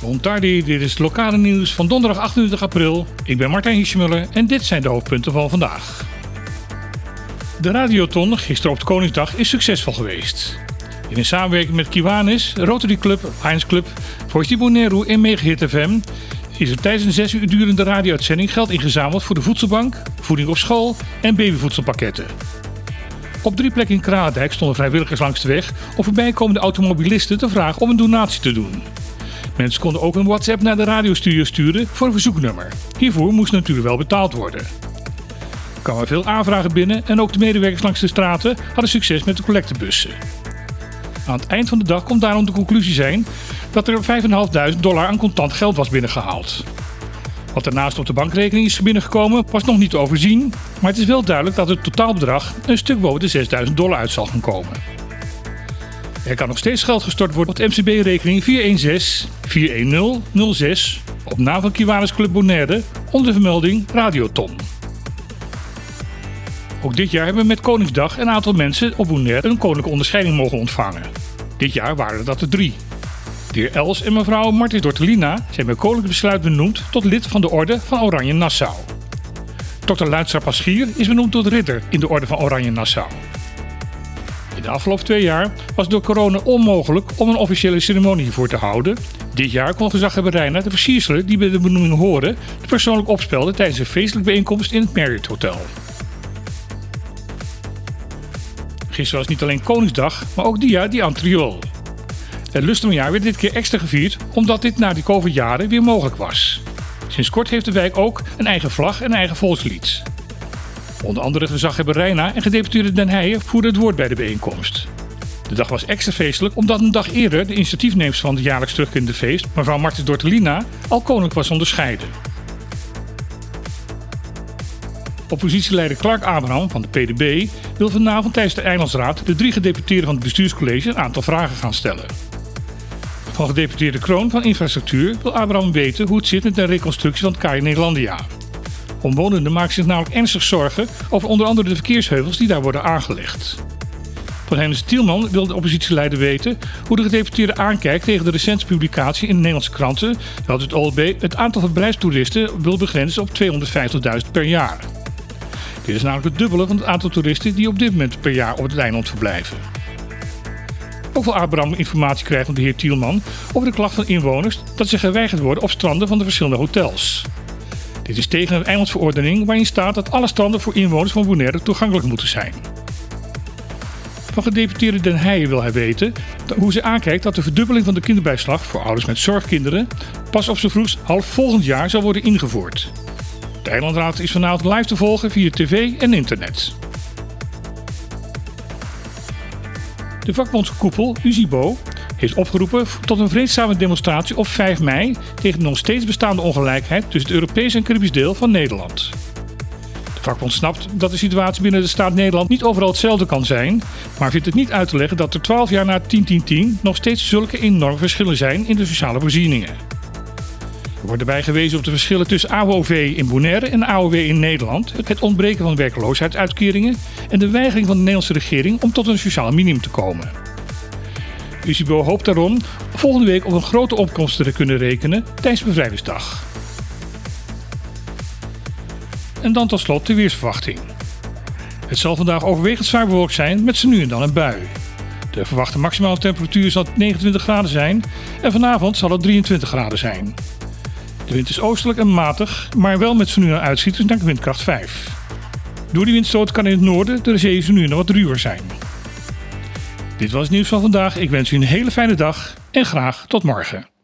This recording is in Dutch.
Bontardi, dit is het lokale nieuws van donderdag 28 april. Ik ben Martijn Hiesjemuller en dit zijn de hoofdpunten van vandaag. De Radioton, gisteren op de Koningsdag, is succesvol geweest. In een samenwerking met Kiwanis, Rotary Club, Lions Club, Voice Bonaire en Megahit FM is er tijdens een zes uur durende radio-uitzending geld ingezameld voor de voedselbank, voeding op school en babyvoedselpakketten. Op drie plekken in Kralendijk stonden vrijwilligers langs de weg om voorbijkomende automobilisten te vragen om een donatie te doen. Mensen konden ook een WhatsApp naar de radiostudio sturen voor een verzoeknummer. Hiervoor moest natuurlijk wel betaald worden. Er kwamen veel aanvragen binnen en ook de medewerkers langs de straten hadden succes met de collectebussen. Aan het eind van de dag kon daarom de conclusie zijn dat er 5.500 dollar aan contant geld was binnengehaald. Wat daarnaast op de bankrekening is binnengekomen was nog niet te overzien, maar het is wel duidelijk dat het totaalbedrag een stuk boven de 6000 dollar uit zal gaan komen. Er kan nog steeds geld gestort worden op MCB-rekening 416-410-06 op naam van Kiwanis Club Bonaire onder de vermelding Radioton. Ook dit jaar hebben we met Koningsdag een aantal mensen op Bonaire een koninklijke onderscheiding mogen ontvangen. Dit jaar waren dat er drie. Heer Els en mevrouw Martin Dortelina zijn bij koninklijk besluit benoemd tot lid van de Orde van Oranje Nassau. Dr. Luidstra Paschier is benoemd tot ridder in de Orde van Oranje Nassau. In de afgelopen twee jaar was het door corona onmogelijk om een officiële ceremonie hiervoor te houden. Dit jaar kon gezaghebber Reina de versierselen die bij de benoeming horen de persoonlijk opspelden tijdens een feestelijke bijeenkomst in het Marriott Hotel. Gisteren was niet alleen Koningsdag, maar ook Dia di Antriol. Het Lustrumjaar werd dit keer extra gevierd omdat dit na die COVID-jaren weer mogelijk was. Sinds kort heeft de wijk ook een eigen vlag en eigen volkslied. Onder andere gezaghebber Reina en gedeputeerde Den Heijen voerden het woord bij de bijeenkomst. De dag was extra feestelijk omdat een dag eerder de initiatiefnemers van het jaarlijks terugkerende feest, mevrouw Martens Dortelina, al koninklijk was onderscheiden. Oppositieleider Clark Abraham van de PDB wil vanavond tijdens de Eilandsraad de drie gedeputeerden van het bestuurscollege een aantal vragen gaan stellen. Van gedeputeerde Kroon van Infrastructuur wil Abraham weten hoe het zit met de reconstructie van het KAI Nederlandia. Omwonenden maken zich namelijk ernstig zorgen over onder andere de verkeersheuvels die daar worden aangelegd. Van Hennis Tielman wil de oppositieleider weten hoe de gedeputeerde aankijkt tegen de recente publicatie in de Nederlandse kranten dat het OLB het aantal verblijfstoeristen wil begrenzen op 250.000 per jaar. Dit is namelijk het dubbele van het aantal toeristen die op dit moment per jaar op het eiland verblijven. Ook Abraham informatie krijgen van de heer Tielman over de klacht van inwoners dat ze geweigerd worden op stranden van de verschillende hotels. Dit is tegen een eilandverordening waarin staat dat alle stranden voor inwoners van Bonaire toegankelijk moeten zijn. Van gedeputeerde Den Heijen wil hij weten hoe ze aankijkt dat de verdubbeling van de kinderbijslag voor ouders met zorgkinderen pas op z'n vroegst half volgend jaar zal worden ingevoerd. De Eilandraad is vanavond live te volgen via tv en internet. De vakbondskoepel USIBO heeft opgeroepen tot een vreedzame demonstratie op 5 mei tegen de nog steeds bestaande ongelijkheid tussen het Europese en Caribisch deel van Nederland. De vakbond snapt dat de situatie binnen de staat Nederland niet overal hetzelfde kan zijn, maar vindt het niet uit te leggen dat er 12 jaar na 10-10-10 nog steeds zulke enorme verschillen zijn in de sociale voorzieningen. Er wordt erbij gewezen op de verschillen tussen AOV in Bonaire en AOW in Nederland, het ontbreken van werkloosheidsuitkeringen en de weigering van de Nederlandse regering om tot een sociaal minimum te komen. UCIBO hoopt daarom volgende week op een grote opkomst te kunnen rekenen tijdens bevrijdingsdag. En dan tot slot de weersverwachting. Het zal vandaag overwegend zwaar bewolkt zijn met zo nu en dan een bui. De verwachte maximale temperatuur zal 29 graden zijn en vanavond zal het 23 graden zijn. De wind is oostelijk en matig, maar wel met zo nu en uitschieters naar windkracht 5. Door die windstoot kan in het noorden de zee zo nu wat ruwer zijn. Dit was het nieuws van vandaag. Ik wens u een hele fijne dag en graag tot morgen.